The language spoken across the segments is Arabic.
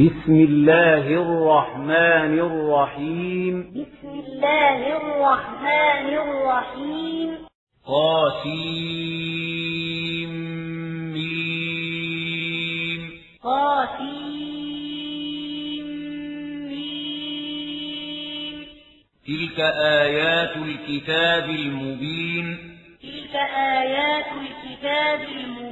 بسم الله الرحمن الرحيم. بسم الله الرحمن الرحيم. قاسم. ميم قاسم. ميم تلك آيات الكتاب المبين. تلك آيات الكتاب المبين.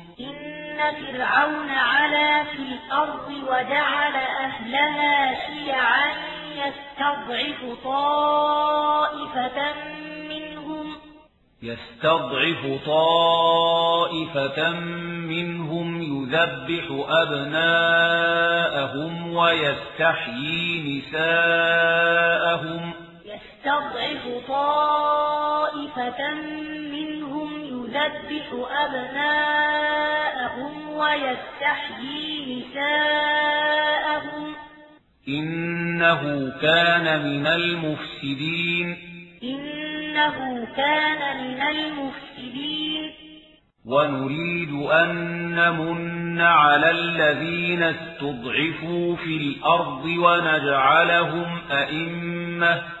إن فرعون علا في الأرض وجعل أهلها شيعا يستضعف طائفة منهم. يستضعف طائفة منهم يذبح أبناءهم ويستحيي نساءهم. يستضعف طائفة منهم يذبح أبناءهم ويستحيي نساءهم. إنه كان من المفسدين. إنه كان من المفسدين. ونريد أن نمن على الذين استضعفوا في الأرض ونجعلهم أئمة.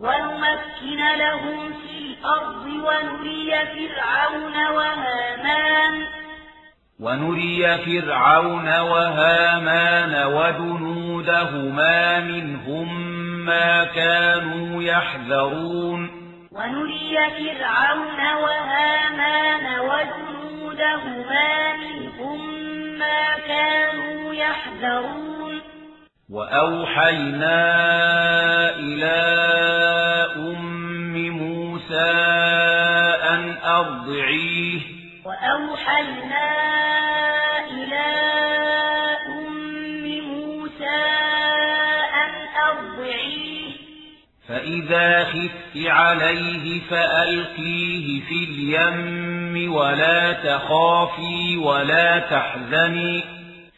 ونمكن لهم في الأرض ونري فرعون وهامان ونري فرعون وهامان وجنودهما منهم ما كانوا يحذرون. ونري فرعون وهامان وجنودهما منهم ما كانوا يحذرون. وأوحينا إلى أم موسى أن أرضعيه. وأوحينا إلى أم موسى أن أرضعيه. فإذا خفت عليه فألقيه في اليم ولا تخافي ولا تحزني.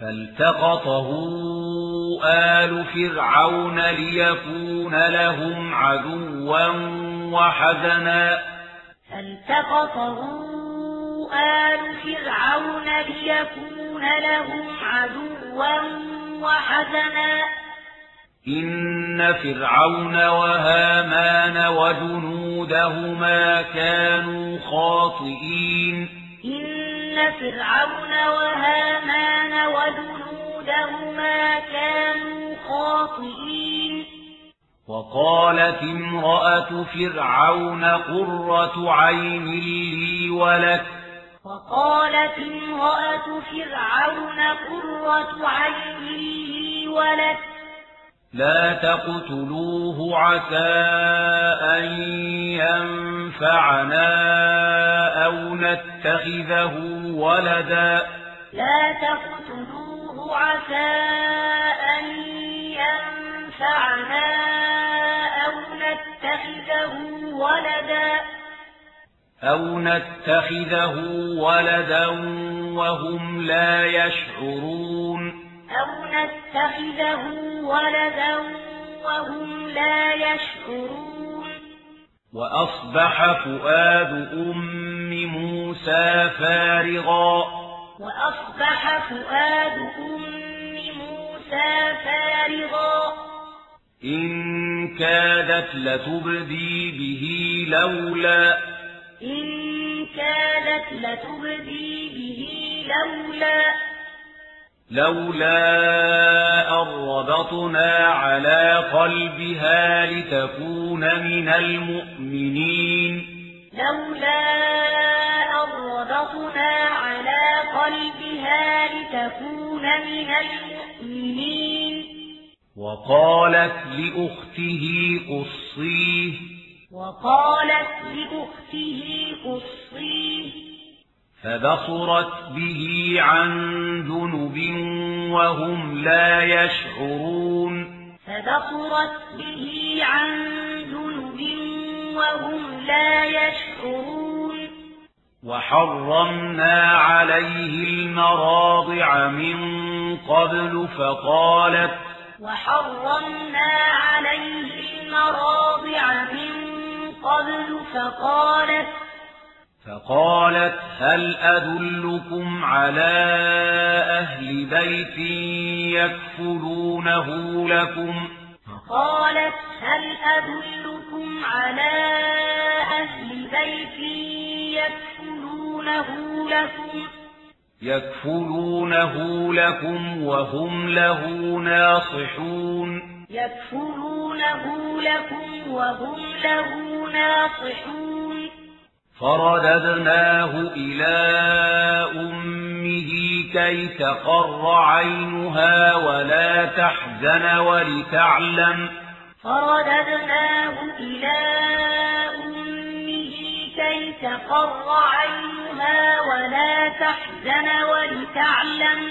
فالتقطه آل فرعون ليكون لهم عدوا وحزنا. فالتقطه آل فرعون ليكون لهم عدوا وحزنا. إن فرعون وهامان وجنودهما كانوا خاطئين. إن فرعون وهامان وجنودهما كانوا خاطئين. وقالت امرأة فرعون قرة عين لي ولك. وقالت امرأة فرعون قرة عين لي ولك. لا تقتلوه عسى أن ينفعنا أو نتخذه ولدا. لا تقتلوه عسى أن ينفعنا أو نتخذه ولدا. أو نتخذه ولدا وهم لا يشعرون. أو نتخذه ولدا وهم لا يشعرون وأصبح فؤاد أم موسى فارغا وأصبح فؤاد أم موسى فارغا إن كادت لتبدي به لولا إن كادت لتبدي به لولا لولا أربطنا على قلبها لتكون من المؤمنين. لولا أربطنا على قلبها لتكون من المؤمنين. وقالت لأخته قصيه. وقالت لأخته قصيه. فبصرت به عن ذنب وهم لا يشعرون. فبصرت به عن ذنب وهم لا يشعرون. وحرمنا عليه المراضع من قبل فقالت وحرمنا عليه المراضع من قبل فقالت فقالت هل أدلكم على أهل بيت يكفلونه لكم؟ فقالت هل أدلكم على أهل بيت يكفلونه لكم؟ يكفلونه لكم وهم له ناصحون. يكفلونه لكم وهم له ناصحون. فرددناه إلى أمه كي تقر عينها ولا تحزن ولتعلم. فرددناه إلى أمه كي تقر عينها ولا تحزن ولتعلم.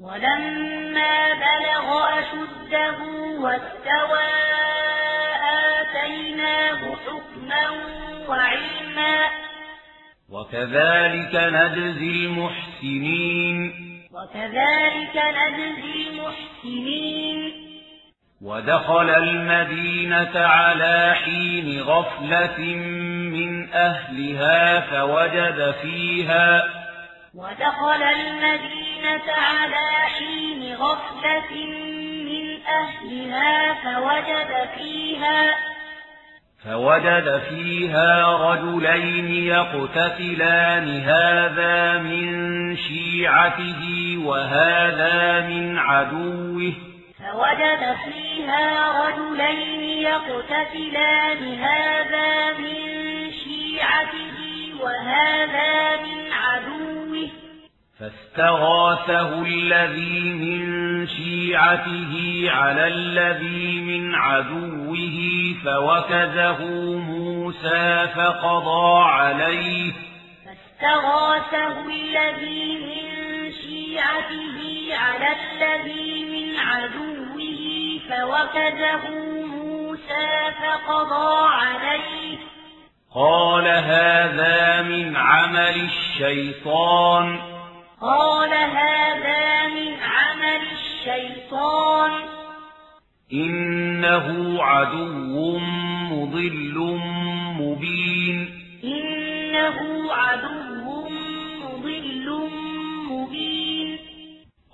ولما بلغ أشده واستوى آتيناه حكما وعلما. وكذلك نجزي المحسنين. وكذلك نجزي المحسنين. ودخل المدينة على حين غفلة من أهلها فوجد فيها ودخل المدينة على حين غفلة من أهلها فوجد فيها فوجد فيها رجلين يقتتلان هذا من شيعته وهذا من عدوه فوجد فيها رجلين يقتتلان هذا من شيعته وهذا من عدوه فاستغاثه الذي من شيعته على الذي من عدوه فوكزه موسى فقضى عليه. فاستغاثه الذي من شيعته على الذي من عدوه فوكزه موسى فقضى عليه. قال هذا من عمل الشيطان. قال هذا من عمل الشيطان. إنه عدو مضل مبين. إنه عدو مضل مبين.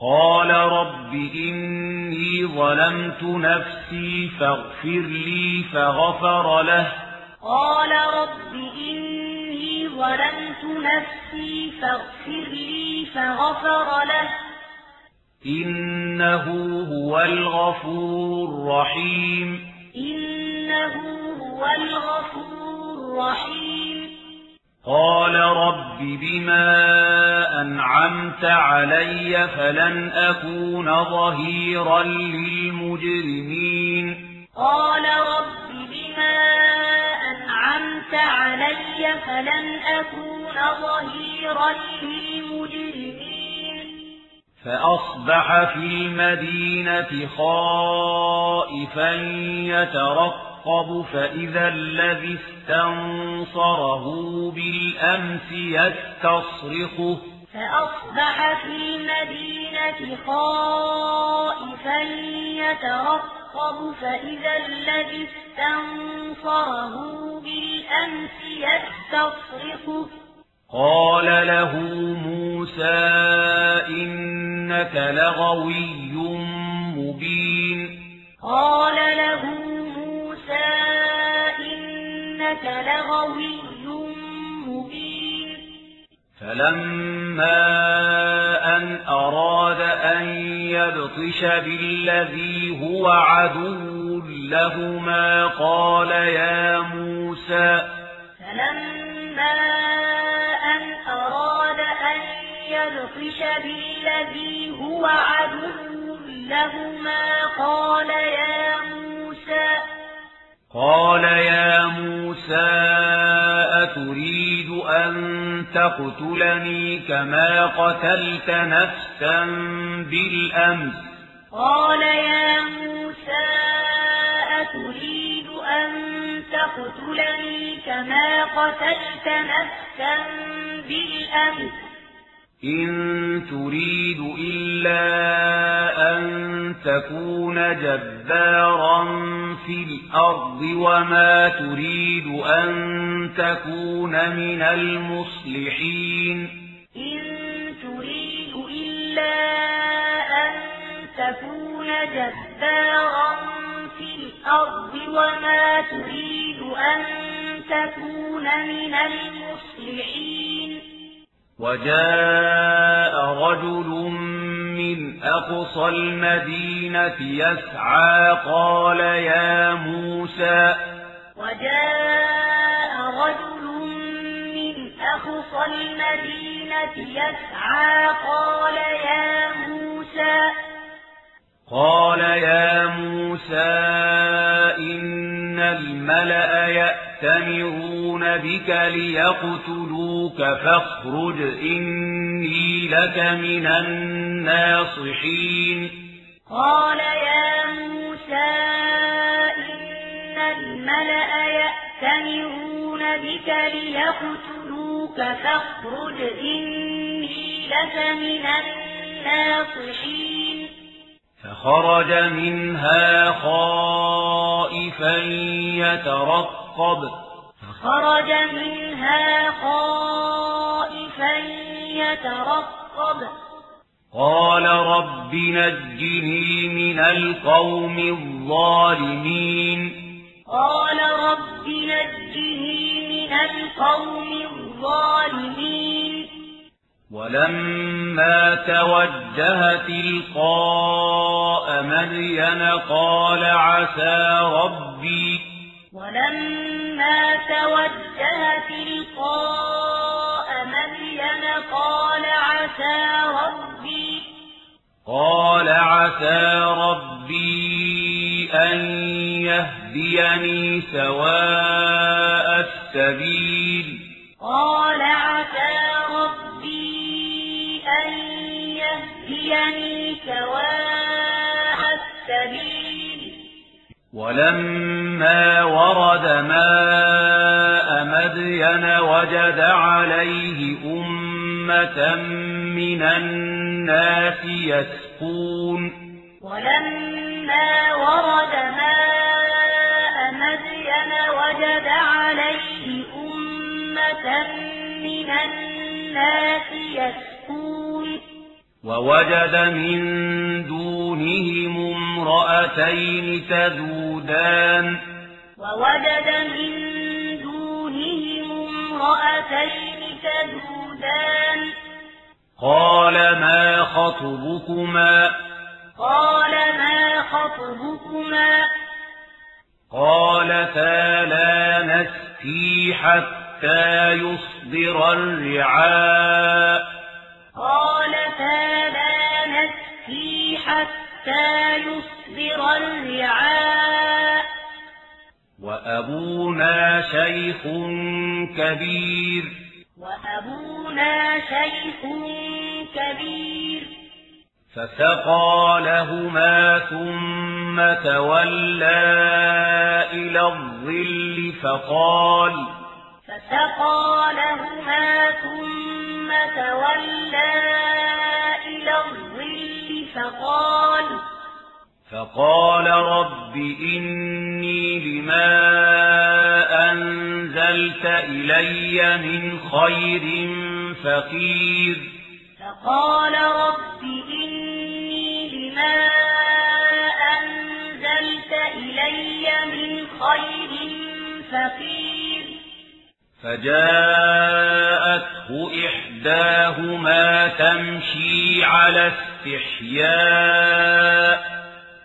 قال رب إني ظلمت نفسي فاغفر لي فغفر له. قال رب إني ظلمت نفسي فاغفر لي فغفر له. إنه هو الغفور الرحيم. إنه هو الغفور الرحيم. قال رب بما أنعمت علي فلن أكون ظهيرا للمجرمين. قال رب فلن أكون ظهيرا للمجرمين. فأصبح في المدينة خائفا يترقب فإذا الذي استنصره بالأمس يستصرخه. فأصبح في المدينة خائفا يترقب فإذا الذي استنصره بالأمس يستصرخه قال له موسى إنك لغوي مبين. قال له موسى إنك لغوي مبين. فلما أن أراد أن يبطش بالذي هو عدو لهما قال يا موسى فلما أن أراد أن يبطش بالذي هو عدو لهما قال يا موسى قال يا موسى أتريد أن تقتلني كما قتلت نفسا بالأمس. قال يا موسى أتريد أن تقتلني كما قتلت نفسا بالأمس؟ إن تريد إلا أن تكون جبارا في الأرض وما تريد أن تكون من المصلحين إن تريد إلا أن تكون جبارا في الأرض وما تريد أن تكون من المصلحين وجاء رجل من أقصى المدينة يسعى قال يا موسى. وجاء رجل من أقصى المدينة يسعى قال يا موسى. قال يا موسى إن الملأ يأتمرون بك ليقتلوك فاخرج إني لك من الناصحين قال يا موسى إن الملأ يأتمرون بك ليقتلوك فاخرج إني لك من الناصحين فخرج منها خائفا يترقب فخرج منها خائفا يترقب. قال رب نجني من القوم الظالمين. قال رب نجني من القوم الظالمين. ولما توجه تلقاء مدين قال عسى ربي ولما توجه تلقاء مدين قال عسى ربي قال عسى ربي أن يهديني سواء السبيل. قال عسى ربي أن يهديني سواء ولما ورد ماء مدين وجد عليه أمة من الناس يسقون. ولما ورد ماء مدين وجد عليه أمة من الناس يسقون. ووجد من دونهم امرأتين تذودان. ووجد من دونهم امرأتين تذودان. قال ما خطبكما؟ قال ما خطبكما؟ قالتا لا نسقي حتى يصدر الرعاء. قالتا لا نسقي حتى يصدر الرعاء. وأبونا شيخ كبير. وأبونا شيخ كبير. فسقى لهما ثم تولى إلى الظل فقال فسقى لهما ثم تولى إلى الظل فقال فقال رب إني لما أنزلت إلي من خير فقير. فقال رب إني لما أنزلت إلي من خير فقير. فجاءته إحداهما تمشي على استحياء.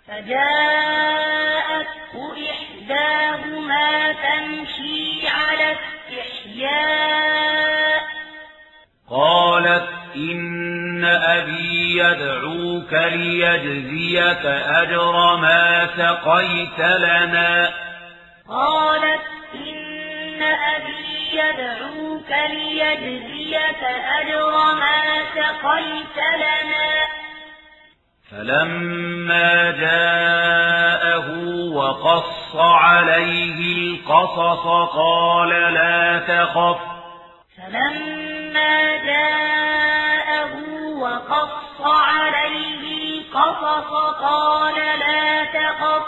فجاءته إحداهما تمشي على استحياء. قالت إن أبي يدعوك ليجزيك أجر ما سقيت لنا. قالت يدعوك ليجزيك أجر ما سقيت لنا. فلما جاءه وقص عليه القصص قال لا تخف. فلما جاءه وقص عليه القصص قال لا تخف.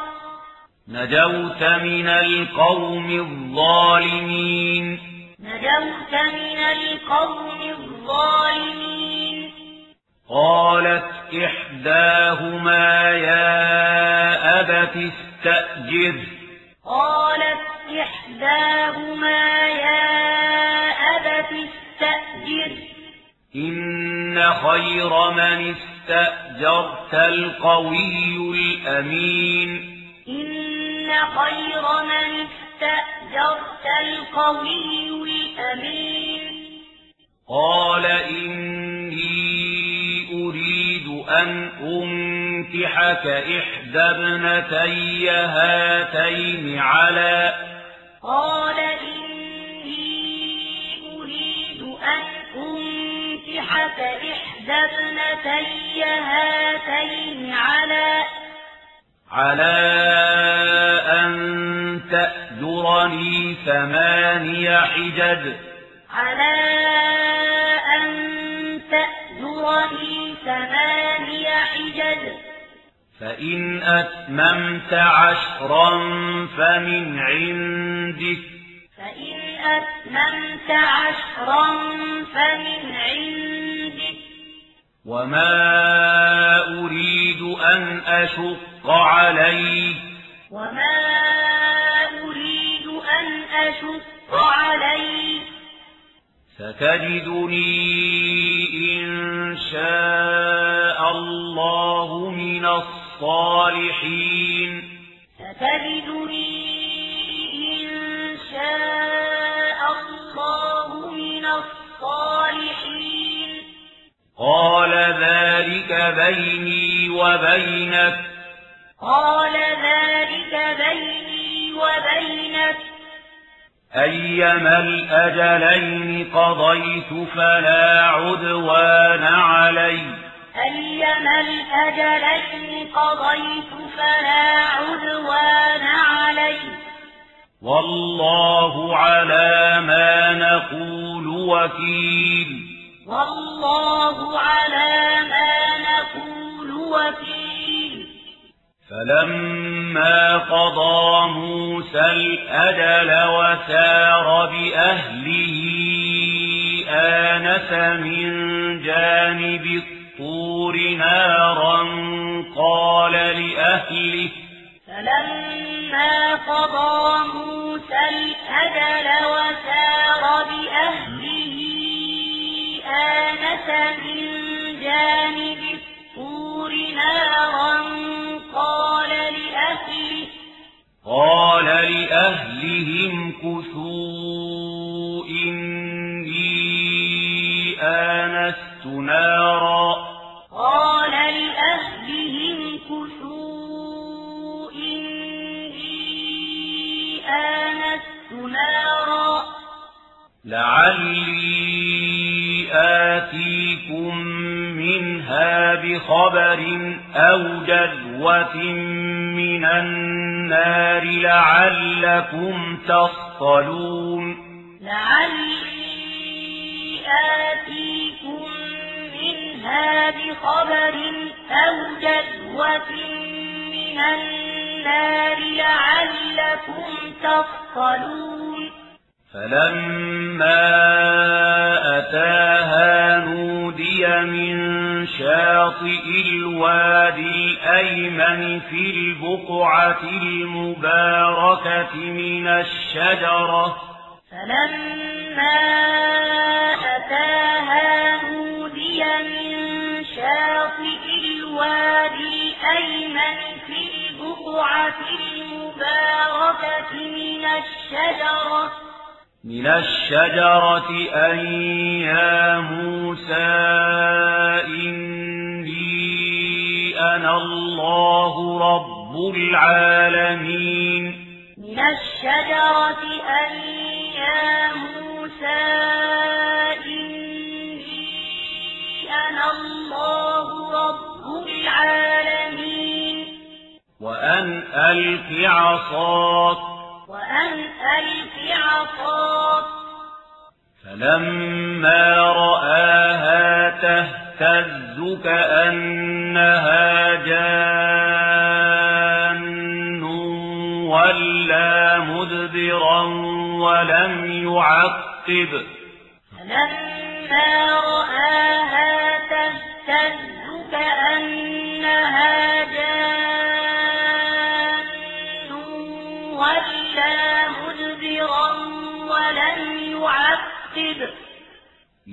نجوت من القوم الظالمين. نجوت من القوم الظالمين قالت إحداهما يا أبت استأجر قالت إحداهما يا أبت استأجر إن خير من استأجرت القوي الأمين إن خير من استأجرت القوي الأمين. قال إني أريد أن أنكحك إحدى ابنتي هاتين على قال إني أريد أن أنكحك إحدى ابنتي هاتين على على أن تأجرني ثماني حجج. على أن تأجرني ثماني حجج. فإن أتممت عشرا فمن عندك. فإن أتممت عشرا فمن عندك. وما أريد أن أشق عليك وما أريد أن أشق عليك ستجدني إن شاء الله من الصالحين ستجدني إن شاء الله من الصالحين قال ذلك بيني وبينك. قال ذلك بيني وبينك. أيما الأجلين قضيت فلا عدوان علي. أيما الأجلين قضيت فلا عدوان علي. والله على ما نقول وكيل. والله على ما نقول وكيل. فلما قضى موسى الأجل وسار بأهله آنس من جانب الطور نارا قال لأهله فلما قضى موسى الأجل وسار بأهله آنس من جانب الطور نارا قال لأهله قال لأهلهم كثوا إني آنست نارا. قال لأهلهم كثوا إني آنست نارا. لعلي منها بخبر أو جذوة من النار لعلكم تصطلون. لعلي آتيكم منها بخبر أو جذوة من النار لعلكم تصطلون. فلما أتاها نودي من شاطئ الوادي الأيمن في البقعة المباركة من الشجرة. فلما أتاها نودي من شاطئ الوادي الأيمن في البقعة المباركة من الشجرة من الشجرة أن يا موسى إني أنا الله رب العالمين. من الشجرة أن يا موسى إني أنا الله رب العالمين. وأن ألق عصاك وأن ألق عصاك. فلما رآها تهتز كأنها جان ولا مدبرا ولم يعقب. فلما رآها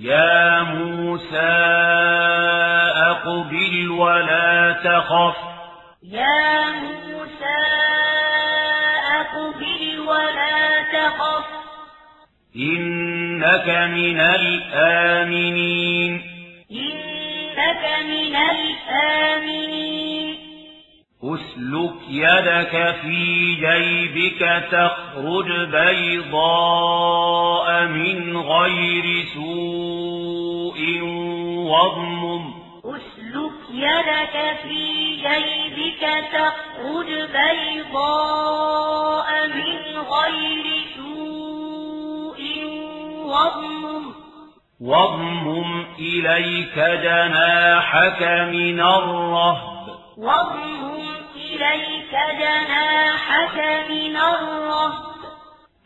يا موسى أقبل ولا تخف يا موسى أقبل ولا تخف إنك من الآمنين إنك من الآمنين أسلك يدك في جيبك تخرج بيضاء من غير سوء واضمم أسلك يدك في جيبك تخرج بيضاء من غير سوء واضمم واضمم إليك جناحك من الرهب واضمم إليك جناحك من الرهب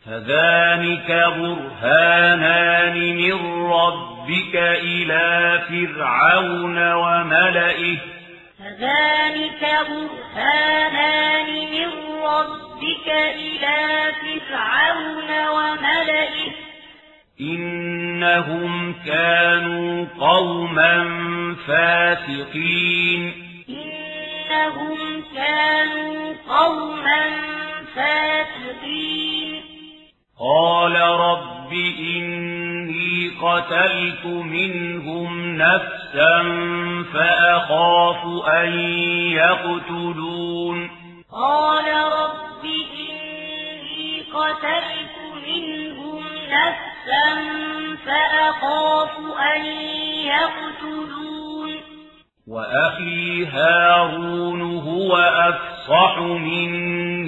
فذلك برهانان من ربك إلى فرعون وملئه. فذلك برهانان من ربك إلى فرعون وملئه. إنهم كانوا قوما فاسقين. إنهم كانوا قوما فاسقين. قال رب إني قتلت منهم نفسا فأخاف أن يقتلون. قال رب إني قتلت منهم نفسا فأخاف أن يقتلون. وأخي هارون هو أفصح مني.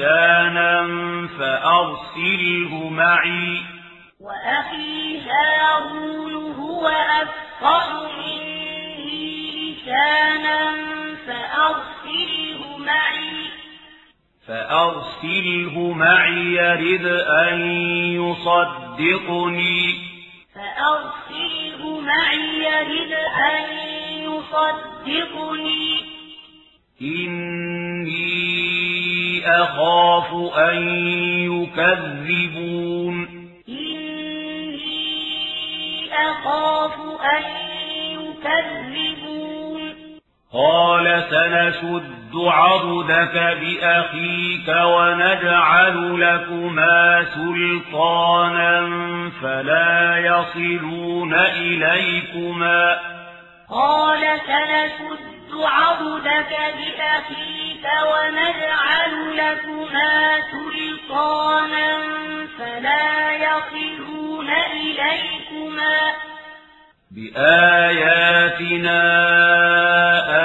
لسانا فأرسله معي. وأخي هارون هو أفصح مني لسانا فأرسله معي. فأرسله معي يرد أن يصدقني. فأرسله معي يرد أن يصدقني. إني أخاف أن يكذبون. إني أخاف أن يكذبون. قال سنشد عضدك بأخيك ونجعل لكما سلطانا فلا يصلون إليكما. قال سنشد عضدك بأخيك ونجعل لكما سلطانا فلا يصلون إليكما. بآياتنا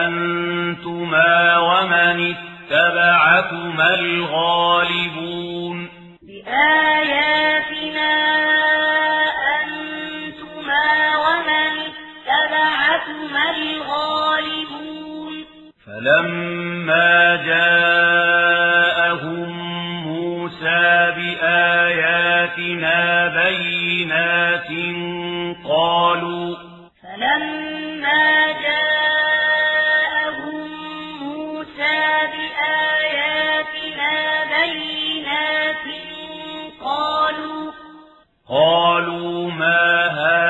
أنتما ومن اتبعكما الغالبون. بآياتنا أنتما ومن اتبعكما فلما جاءهم موسى بآياتنا بينات قالوا فلما جاءهم موسى بآياتنا بينات قالوا قالوا ما هذا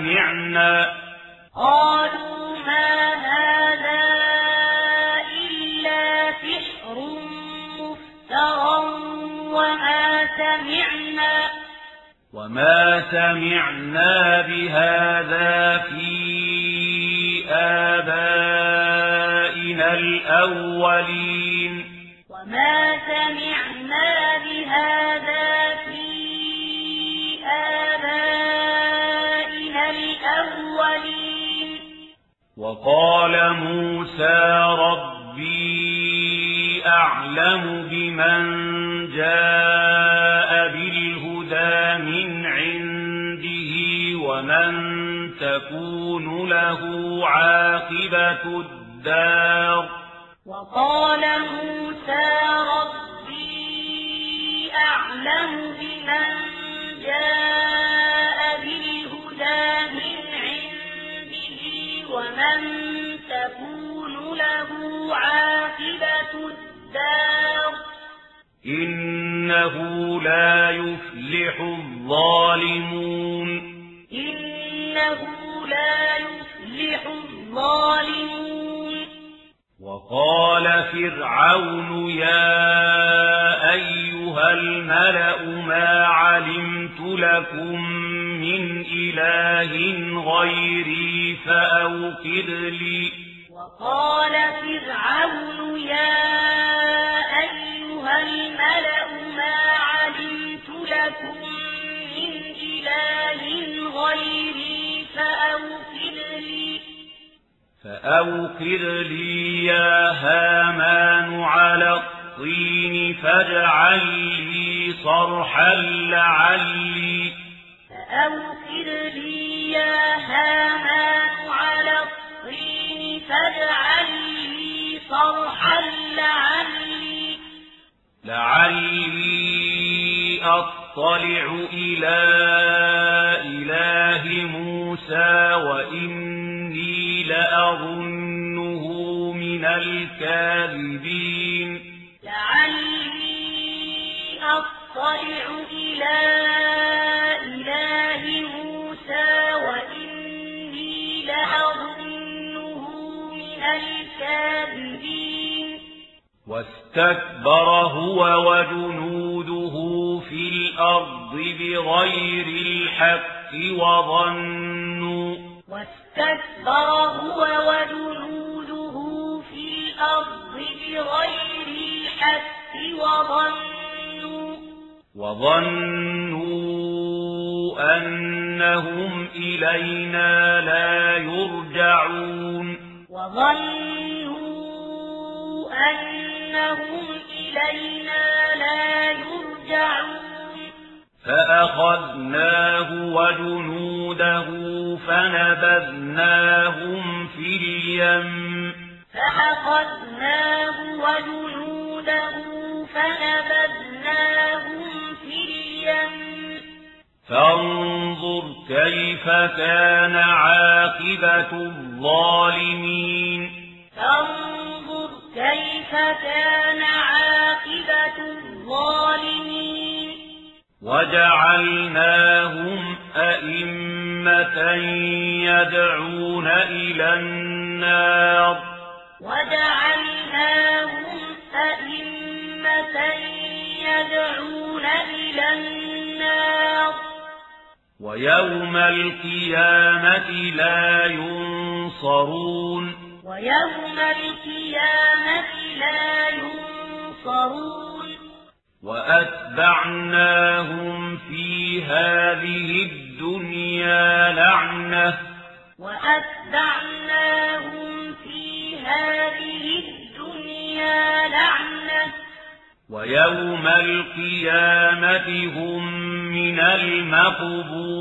سمعنا. قالوا ما هذا إلا سحر مفترى وما سمعنا. وما سمعنا بهذا في آبائنا الأولين. وقال موسى ربي أعلم بمن جاء بالهدى من عنده ومن تكون له عاقبة الدار الظالمون فأوقد لي يا هامان على الطين فاجعل لي صرحا لعلي فأوقد لي يا هامان على الطين فاجعل لي صرحا لعلي لعلي أطلع إلى إله موسى وإني لأظنه من الكاذبين. لعلي أطلع إلى إله موسى وإني لأظنه من الكاذبين. واستكبر هو وجنوده في الأرض بغير الحق وظنوا واستكبر هو وجنوده في الأرض بغير الحق وظنوا وظنوا أنهم إلينا لا يرجعون. وظنوا أنهم إلينا لا يرجعون. فأخذناه وجنوده فنبذناهم في اليم. فأخذناه وجنوده فنبذناهم في اليم. فانظر كيف كان عاقبة الظالمين. فانظر كيف كان عاقبة الظالمين. وجعلناهم أئمة يدعون إلى النار. وجعلناهم أئمة يدعون إلى النار. ويوم القيامة لا ينصرون. ويوم القيامة لا ينصرون. وأتبعناهم في هذه الدنيا لعنة. وأتبعناهم في هذه الدنيا لعنة. ويوم القيامة هم من المقبوحين.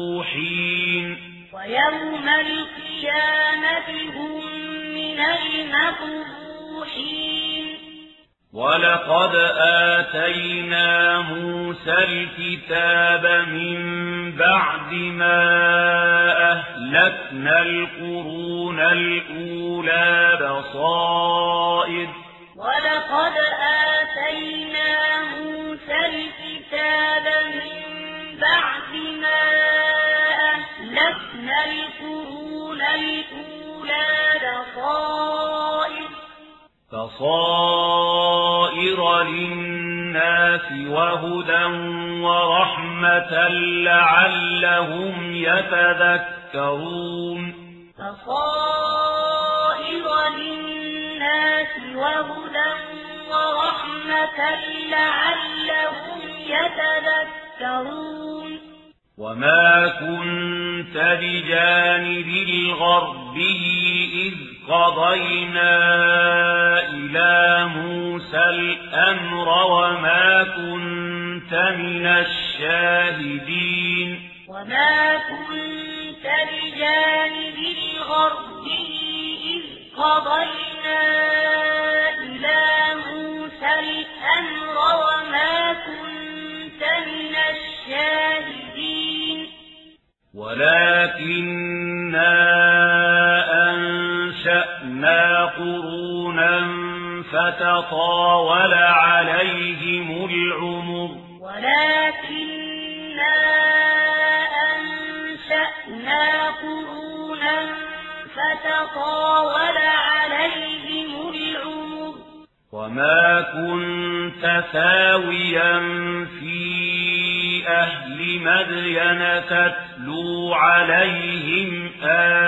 ويوم القيامة هم من المقبوحين. ولقد آتينا موسى الكتاب من بعد ما أهلكنا القرون الأولى بصائر ولقد آتينا موسى الكتاب من بعد ما أهلكنا القرون الأولى بصائر بصائر للناس وهدى ورحمة لعلهم يتذكرون. بصائر للناس وهدى ورحمة لعلهم يتذكرون. وما كنت بجانب الغرب إذ قضينا إلى موسى الأمر وما كنت من الشاهدين وما كنت بجانب الغرب إذ قضينا إلى موسى فتطاول عليهم العمر. ولكننا أنشأنا قرونا فتطاول عليهم العمر. وما كنت ثاويا في أهل مدين تتلو عليهم آياتنا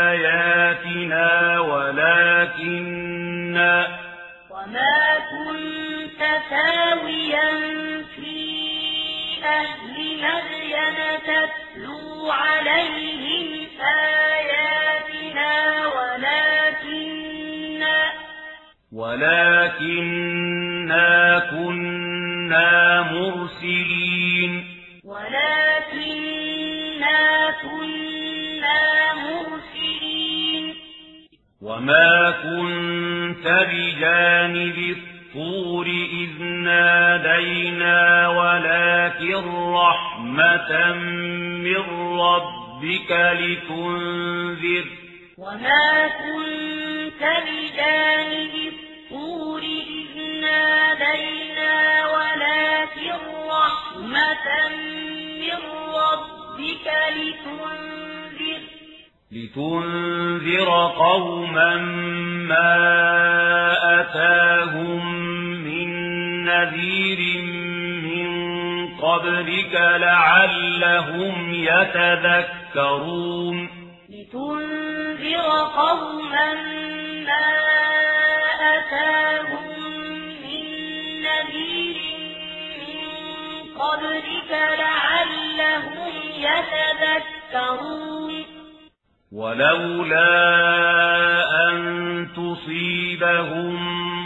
يتذكرون. لتنذر قوما ما أتاهم من نذير من قبلك لعلهم يتذكرون. ولولا أن تصيبهم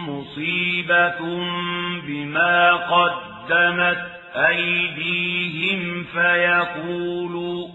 مصيبة بما قدمت أيديهم فيقولوا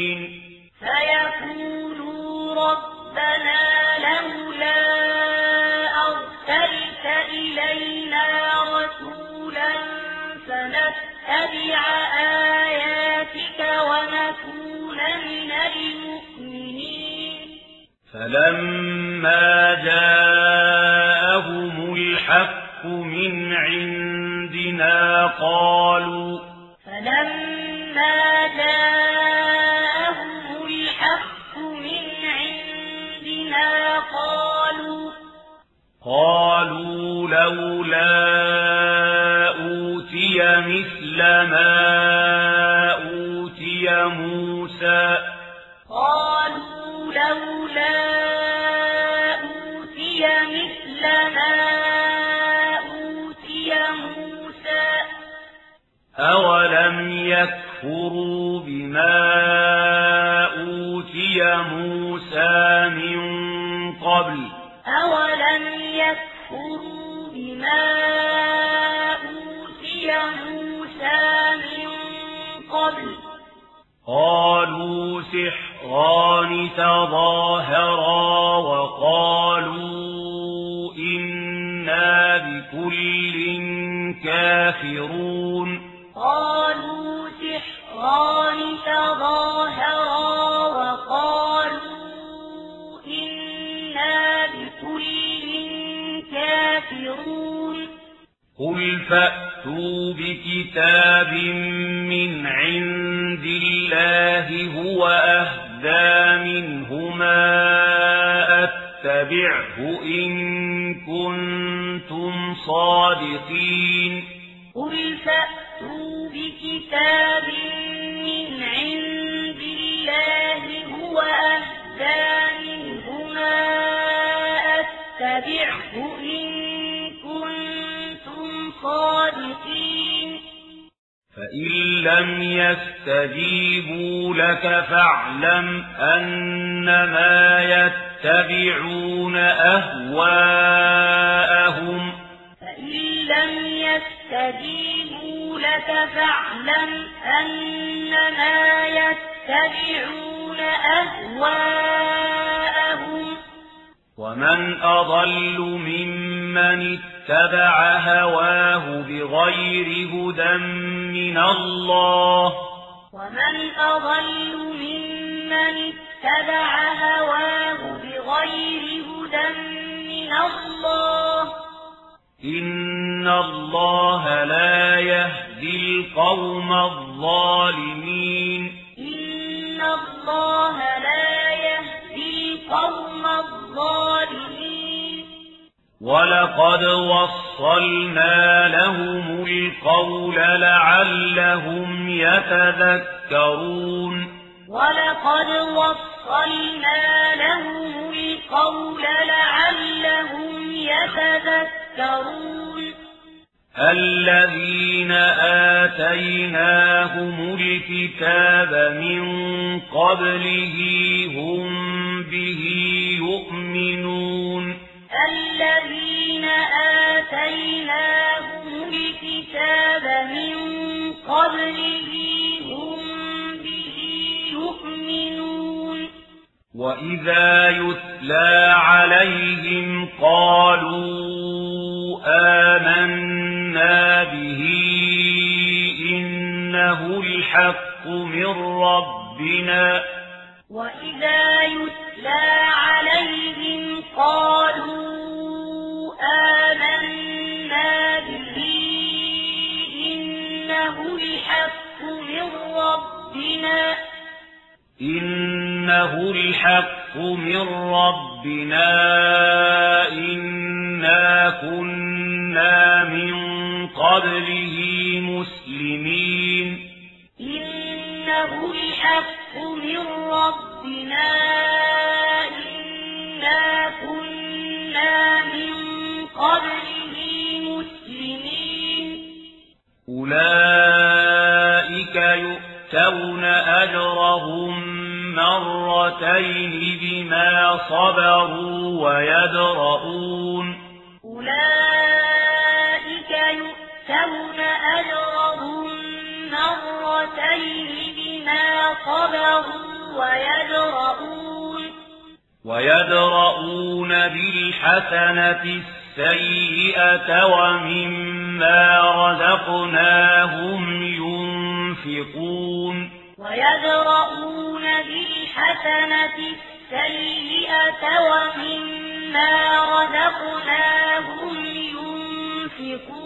فيقولوا ربنا لولا أرسلت إلينا رسولا فنتبع آياتك ونكون من المؤمنين. فلما جاء الحق من عندنا قالوا فلما جاءهم قالوا لولا أوتي مثل ما أوتي موسى. قالوا لولا أوتي مثل ما أوتي موسى. أولم يكفروا بما أوتي موسى من قبل؟ أولم يكفروا بما أوتي موسى من قبل. قالوا سحران تظاهرا بكتاب من عند الله هو أهدى منهما أتبعه إن كنتم صادقين لم يستجيبوا لك فاعلم أنما يتبعون أهواءهم. فإن لم يستجيبوا لك فاعلم أنما يتبعون أهواءهم. ومن أضل ممن اتبع هواه بغير هدى من الله. ومن أضل ممن اتبع هواه بغير هدى من الله. إن الله لا يهدي القوم الظالمين. إن الله لا يهدي القوم الظالمين. ولقد وصلنا لهم القول لعلهم يتذكرون ولقد وصلنا لهم القول لعلهم يتذكرون الذين آتيناهم الكتاب من قبله هم به يؤمنون الذين آتيناهم الكتاب من قبله هم به يؤمنون. وإذا يتلى عليهم قالوا آمنا به إنه الحق من ربنا وإذا يتلى عليهم قالوا آمنا به إنه الحق من ربنا إنه الحق من ربنا إنا كنا من قبله مسلمين إنه الحق من ربنا إنا كنا من قبله مسلمين. أولئك يؤتون أجرهم مرتين بما صبروا ويدرؤون. أولئك يؤتون أجرهم مرتين بما صبروا ويدرؤون. ويدرؤون بالحسنة السيئة ومما رزقناهم ينفقون. ويدرؤون بالحسنة السيئة ومما رزقناهم ينفقون.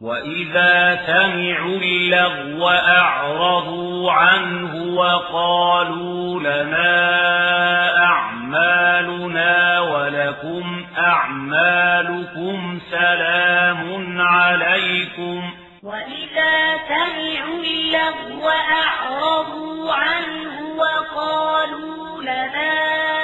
وإذا سمعوا اللغو أعرضوا عنه وقالوا لنا أعمالنا ولكم أعمالكم سلام عليكم وإذا سمعوا اللغو أعرضوا عنه وقالوا لنا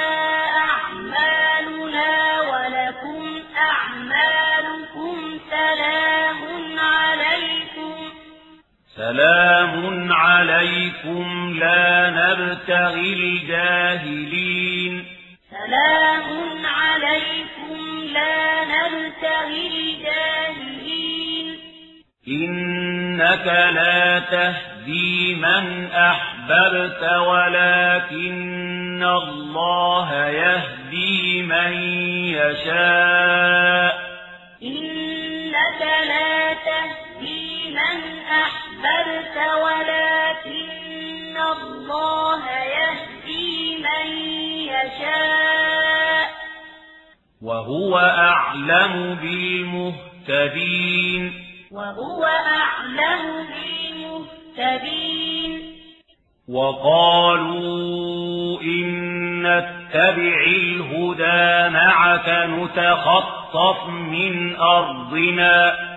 سلام عليكم لا نبتغي الجاهلين. سلام عليكم لا نبتغي الجاهلين. إنك لا تهدي من أحببت ولكن الله يهدي من يشاء. إنك لا تهدي من أحببت ولكن الله يهدي من يشاء. وهو أعلم بالمهتدين. وهو أعلم بالمهتدين. وقالوا إن نتبع الهدى معك نتخطف من أرضنا.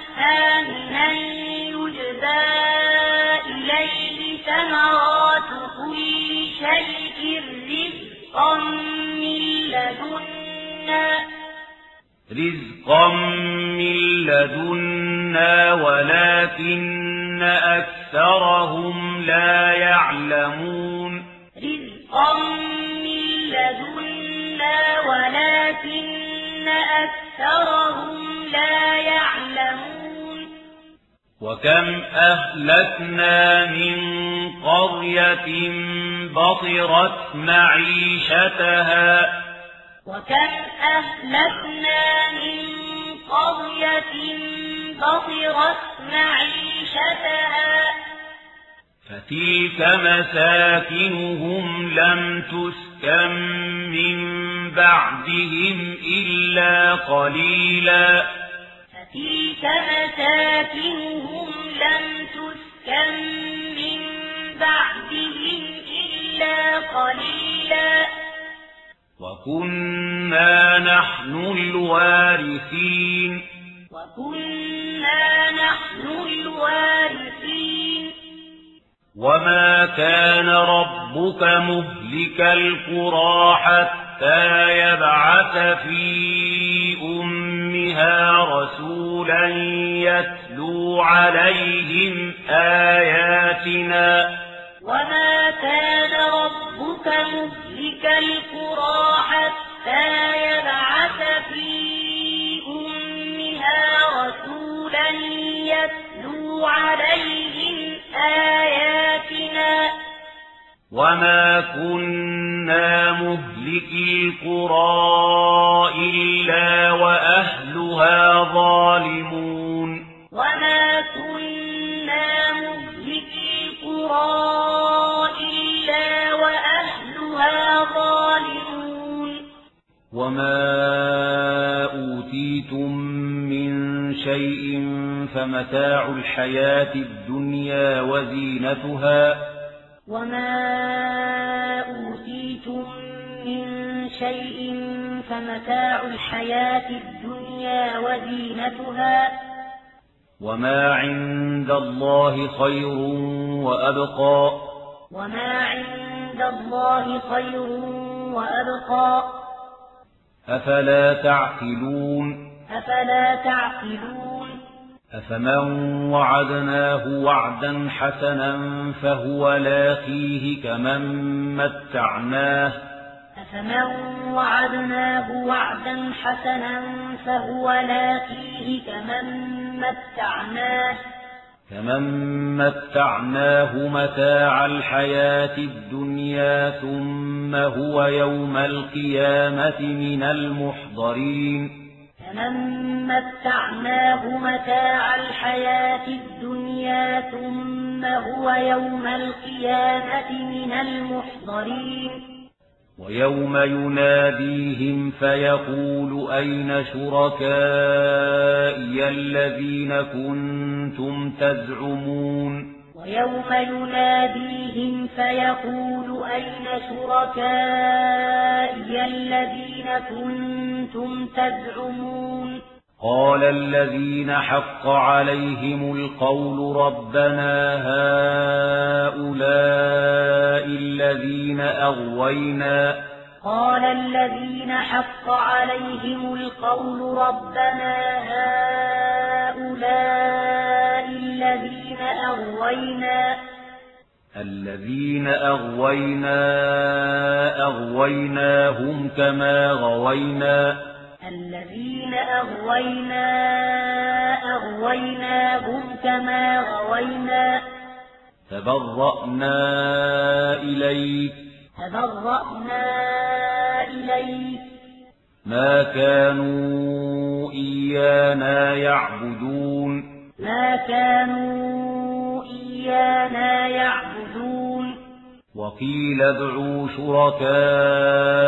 آمنا يجبى إليه ثمرات كل شيء رزقا من لدنا رزقا من لدنا ولكن أكثرهم لا يعلمون رزقا من لدنا ولكن أكثرهم لا يعلمون وكم أهلكنا من قرية بطرت معيشتها. وكم أهلكنا من قرية بطرت معيشتها. فتلك مساكنهم لم تسكن من بعدهم إلا قليلا. فتلك مساكنهم لم تسكن من بعدهم إلا قليلا. وكنا نحن الوارثين. وكنا نحن الوارثين. وما كان ربك مهلك القرى حتى يبعث في أمها رسولا يتلو عليهم آياتنا وما كان ربك مهلك القرى حتى يبعث في وما كنا مهلك القرى إلا وأهلها ظالمون وما كنا مهلك القرى إلا وأهلها ظالمون وما أوتيتم من شيء فمتاع الحياة الدنيا وزينتها وما أوتيتم من شيء فمتاع الحياة الدنيا وزينتها وما عند الله خير وأبقى وما عند الله خير وأبقى أفلا تعقلون أفلا تعقلون أفمن وعدناه وعدا حسنا فهو لاقيه كمن متعناه أفمن وعدناه وعدا حسنا فهو لاقيه كمن متعناه كمن متعناه متاع الحياة الدنيا ثم هو يوم القيامة من المحضرين كمن متعناه متاع الحياة الدنيا ثم هو يوم القيامة من المحضرين. ويوم يناديهم فيقول أين شركائي الذين كنتم تزعمون؟ ويوم يناديهم فيقول أين شركائي الذين كنتم تزعمون. قال الذين حق عليهم القول ربنا هؤلاء الذين أغوينا. قال الذين حق عليهم القول ربنا هؤلاء الذين أغوينا. الذين أغوينا أغويناهم كما غوينا. أغوينا أغويناهم كما غوينا. تبرأنا إليك. تبرأنا إليك. ما كانوا إيانا يعبدون. ما كانوا إيانا يعبدون. وقيل ادعوا شركاءكم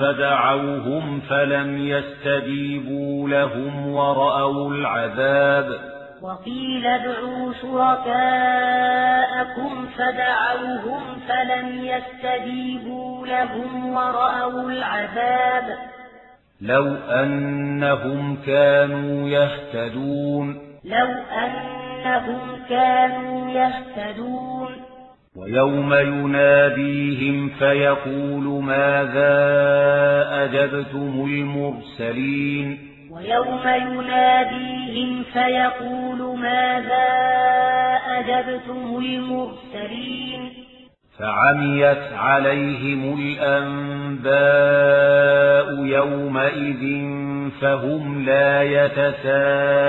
فدعوهم فلم يستجيبوا لهم ورأوا العذاب وقيل ادعوا شركاءكم فدعوهم فلم يستجيبوا لهم ورأوا العذاب لو أنهم كانوا يهتدون لو أنهم كانوا يهتدون ويوم يناديهم فيقول ماذا أجبتم المرسلين؟ ويوم يناديهم فيقول ماذا أجبتم المرسلين؟ فعميت عليهم الأنباء يومئذ فهم لا يتساءلون.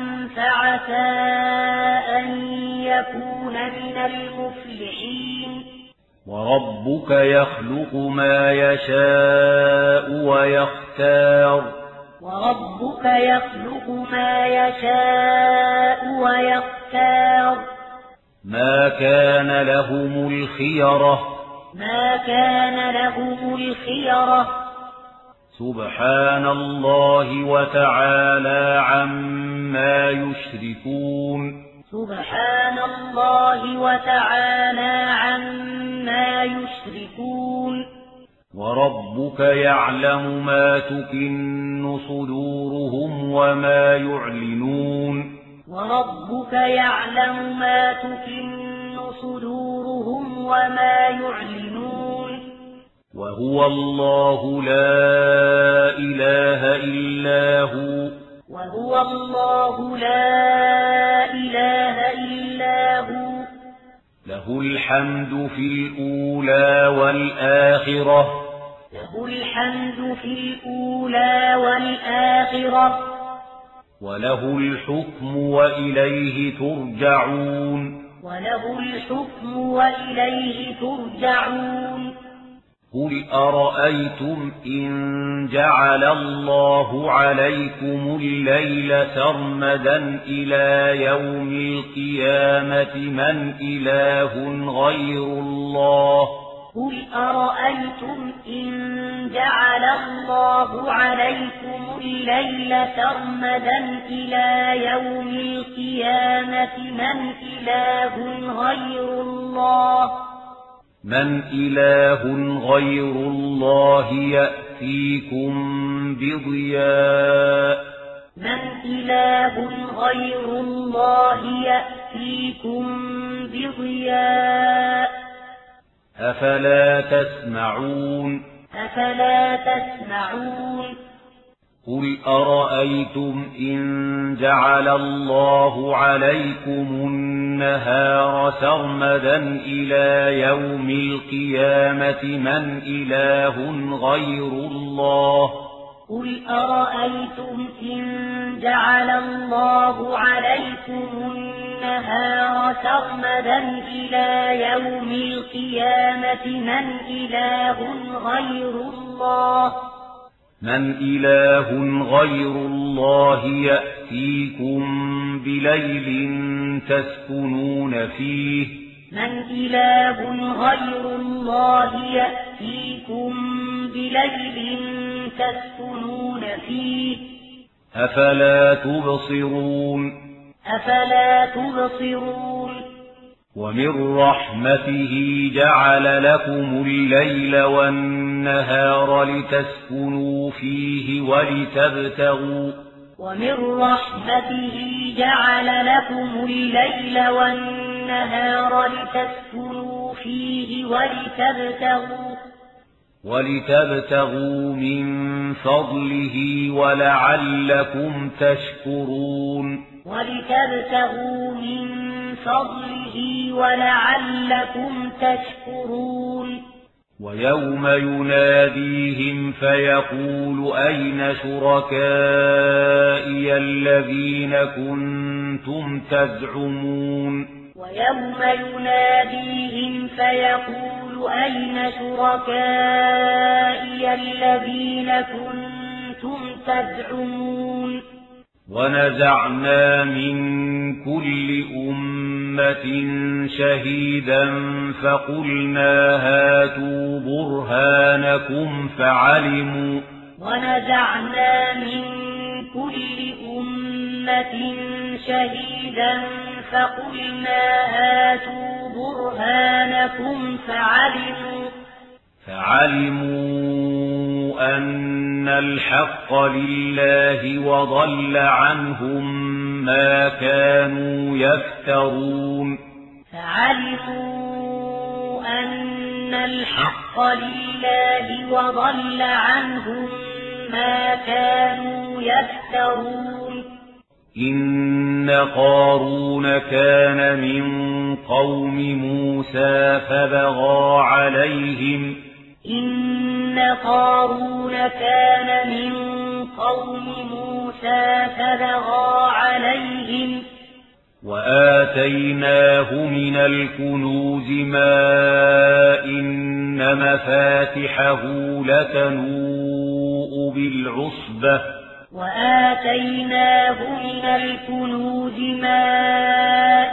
وربك يخلق ما يشاء ويختار. وربك يخلق ما يشاء ويختار. ما كان لهم الخيرة. ما كان لهم الخيرة. سبحان الله وتعالى عما يشركون. سبحان الله وتعالى عما يشركون. وربك يعلم ما تكن صدورهم وما يعلنون. وربك يعلم ما تكن صدورهم وما يعلنون. وهو الله لا إله إلا هو. وهو الله لا إله إلا هو. له الحمد في الأولى والآخرة. له الحمد في الأولى والآخرة. وله الحكم وإليه ترجعون. وله الحكم وإليه ترجعون. قل أرأيتم إن جعل الله عليكم الليل سرمدا إلى يوم القيامة من إله غير الله؟ قل أرأيتم إن جعل الله عليكم الليل سرمدا إلى يوم القيامة من إله غير الله؟ من إله غير الله يأتيكم بضياء من إله غير الله يأتيكم بضياء أفلا تسمعون أفلا تسمعون قل أرأيتم إن جعل الله عليكم النهار سرمدا إلى يوم القيامة من إله غير الله قل أرأيتم إن جعل الله عليكم النهار سرمدا إلى يوم القيامة من إله غير الله من إله غير الله يأتيكم بليل تسكنون فيه من إله غير الله يأتيكم بليل تسكنون فيه أفلا تبصرون أفلا تبصرون ومن رحمته جعل لكم الليل والنهار لتسكنوا فيه ولتبتغوا ومن رحمته جعل لكم الليل والنهار لتسكنوا فيه ولتبتغوا ولتبتغوا من فضله ولعلكم تشكرون ولتبتغوا من فضله ولعلكم تشكرون. ويوم يناديهم فيقول أين شركائي الذين كنتم تزعمون؟ ويوم يناديهم فيقول أين شركائي الذين كنتم تزعمون؟ ونزعنا من كل أمة شهيدا فقلنا هاتوا برهانكم فعلموا. ونزعنا من كل أمة شهيدا فقلنا هاتوا برهانكم فعلموا. فعلموا أن الحق لله وضل عنهم ما كانوا يفترون. فعلموا أن الحق لله وضل عنهم ما كانوا يفترون. إن قارون كان من قوم موسى فبغى عليهم إن قارون كان من قوم موسى فبغى عليهم وآتيناه من الكنوز ما إن مفاتحه لتنوء بالعصبة وآتيناه من الكنوز ما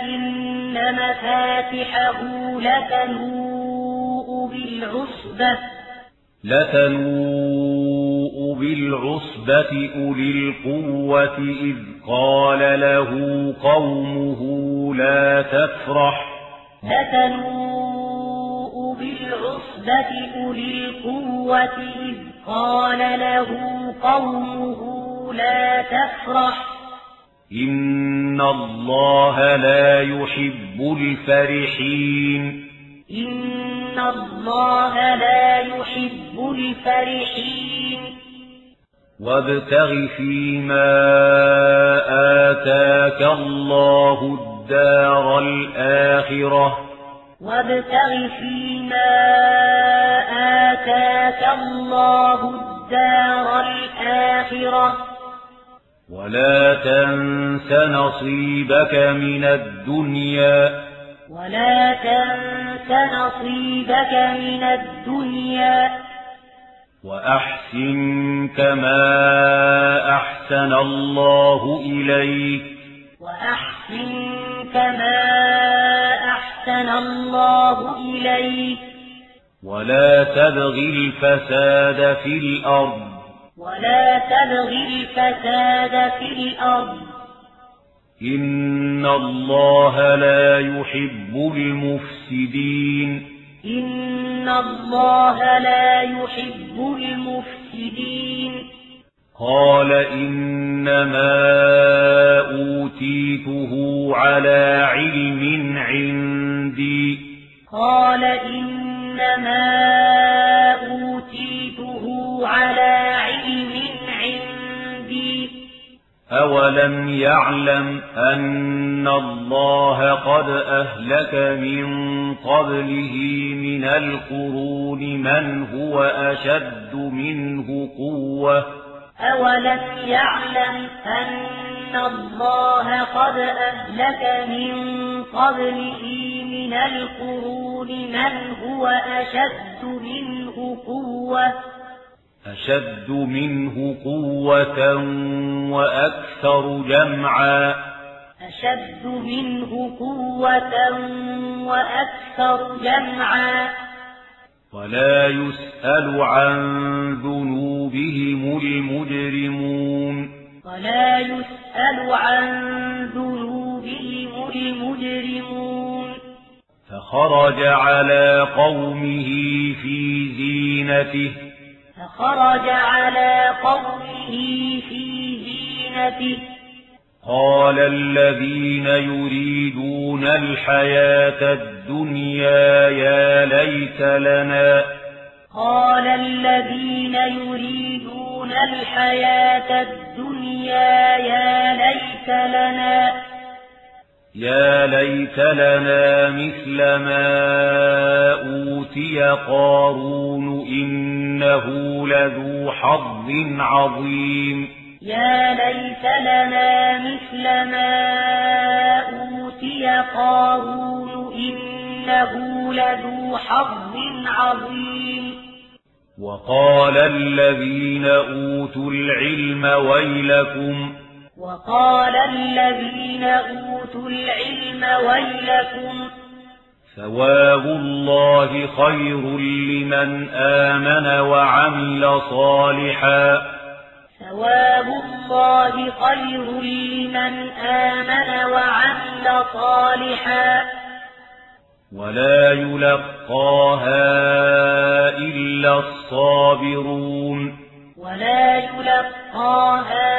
إن مفاتحه لتنوء بالعصبة. لتنوء بالعصبة أولي القوة إذ قال له قومه لا تفرح. لتنوء بالعصبة أولي القوة إذ قال له قومه لا تفرح. إن الله لا يحب الفرحين. إن الله لا يحب الفرحين وابتغ فيما آتاك الله الدار الآخرة وابتغ فيما آتاك الله الدار الآخرة ولا تنس نصيبك من الدنيا ولا تنس نصيبك من الدنيا. وأحسن كما أحسن الله إليك. وأحسن كما أحسن الله إليك. ولا تبغ الفساد في الأرض. ولا تبغ الفساد في الأرض. إن الله لا يحب المفسدين إن الله لا يحب المفسدين قال إنما أوتيته على علم عندي قال إنما أوتيته على علم أولم يعلم أن الله قد أهلك من قبله من القرون من هو أشد منه قوة أولم يعلم أن الله قد أهلك من قبله من القرون من هو أشد منه قوة أشد منه قوة وأكثر جمعا. أشد منه قوة وأكثر جمعا. ولا يسأل عن ذنوبهم المجرمون. ولا يسأل عن ذنوبهم المجرمون. فخرج على قومه في زينته. فخرج على قومه في زينته. قال الذين يريدون الحياة الدنيا يا ليت لنا. قال الذين يريدون الحياة الدنيا يا ليت لنا. يا ليت لنا مثل ما أوتي قارون إنه لذو حظ عظيم يا ليت لنا مثل ما أوتي قارون إنه لذو حظ عظيم وقال الذين أوتوا العلم ويلكم وقال الذين أوتوا العلم ويلكم ثواب الله خير لمن آمن وعمل صالحا. ثواب الله خير لمن آمن وعمل صالحا. ولا يلقاها إلا الصابرون. ولا يلقاها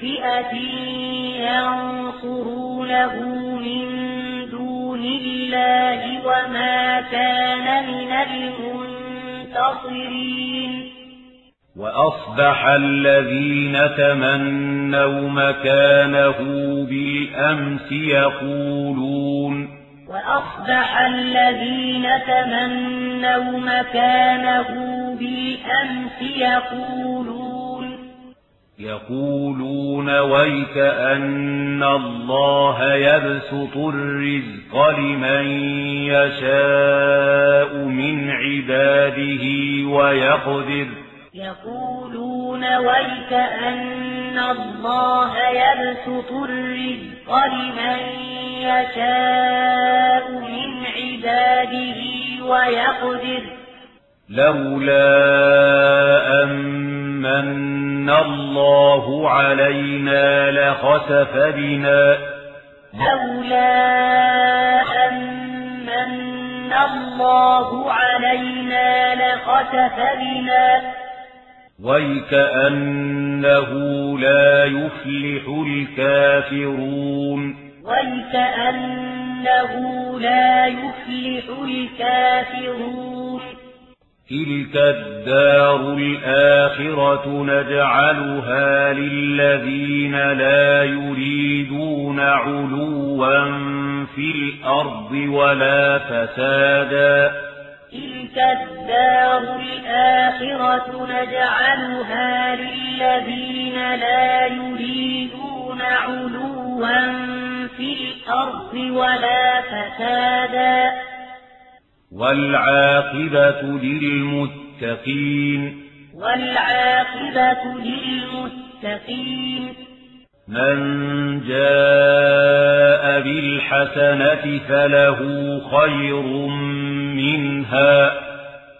فئة ينصرونه من دون الله وما كان من المنتصرين وأصبح الذين تمنوا مكانه بالأمس يقولون وأصبح الذين تمنوا مكانه بالأمس يقولون يقولون ويك أن الله يبسط الرزق لمن يشاء من عباده ويقدر. يقولون ويك أن الله يبسط الرزق لمن يشاء من عباده ويقدر. لولا أمن الله علينا لخسف بنا. لولا أمن الله علينا لخسف بنا. ويكأنه لا يفلح الكافرون. ويكأنه لا يفلح الكافرون. تلك الدار الآخرة نجعلها للذين لا يريدون علوا في الأرض ولا فسادا. تلك الدار الآخرة نجعلها للذين لا يريدون علوا في الأرض ولا فسادا. والعاقبة للمتقين. والعاقبة للمتقين. من جاء بالحسنة فله خير منها.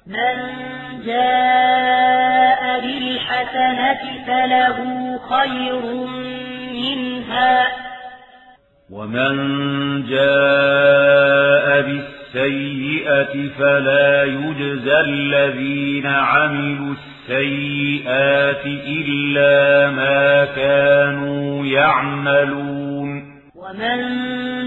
من جاء بالحسنة فله خير منها. ومن جاء بالسيئة فلا يجزى الذين عملوا السيئات إلا ما كانوا يعملون. ومن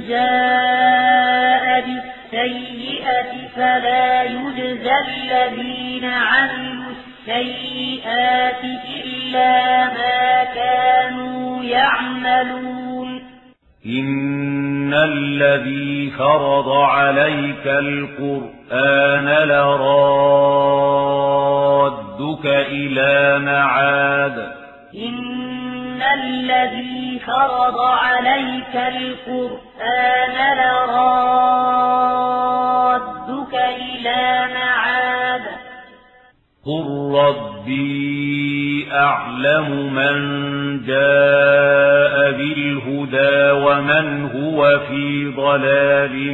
جاء بالسيئة فلا يجزى الذين عملوا السيئات إلا ما كانوا يعملون. إن الذي فرض عليك القرآن لرادك إلى معاد إن الذي فرض عليك القرآن لرادك إلى معاد قل ربي أعلم من جاء بالهدى ومن هو في ضلال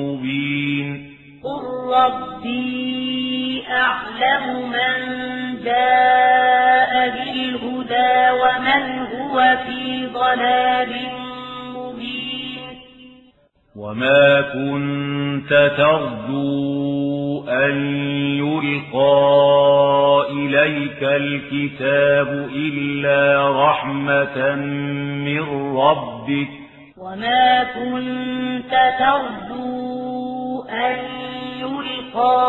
مبين قل ربي أعلم من جاء بالهدى ومن هو في ضلال مبين وما كنت ترجو أن يلقى إليك الكتاب إلا رحمة من ربك وما كنت ترجو أن يلقى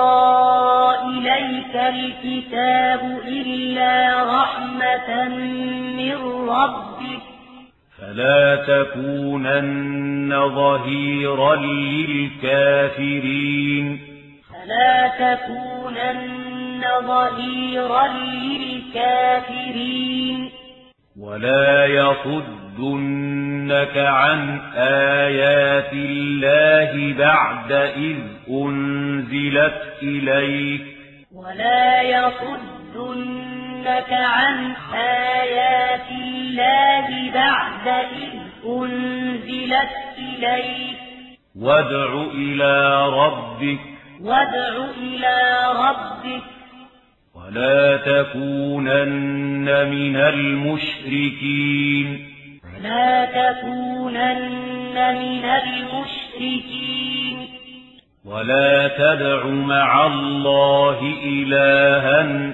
إليك الكتاب إلا رحمة من ربك فلا تكونن ظهيرا للكافرين فلا تكونن ظهيرا للكافرين ولا يصدنك عن آيات الله بعد إذ أنزلت إليك ولا يصدنك عن آيات الله بعد إذ أنزلت إليك وادع إلى ربك وادع إلى ربك ولا تكونن من المشركين لا تكونن من المشركين ولا تدع مع الله إلها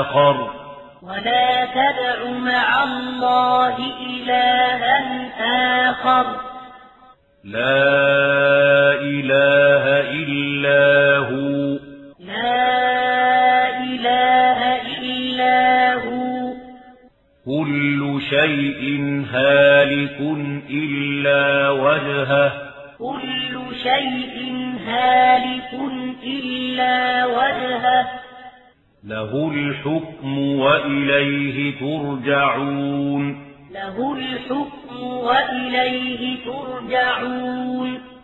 آخر ولا تدع مع الله إلها آخر لا إله إلا هو شيء هالك إلا وجهه. كل شيء هالك إلا وجهه. له الحكم وإليه ترجعون. له الحكم وإليه ترجعون.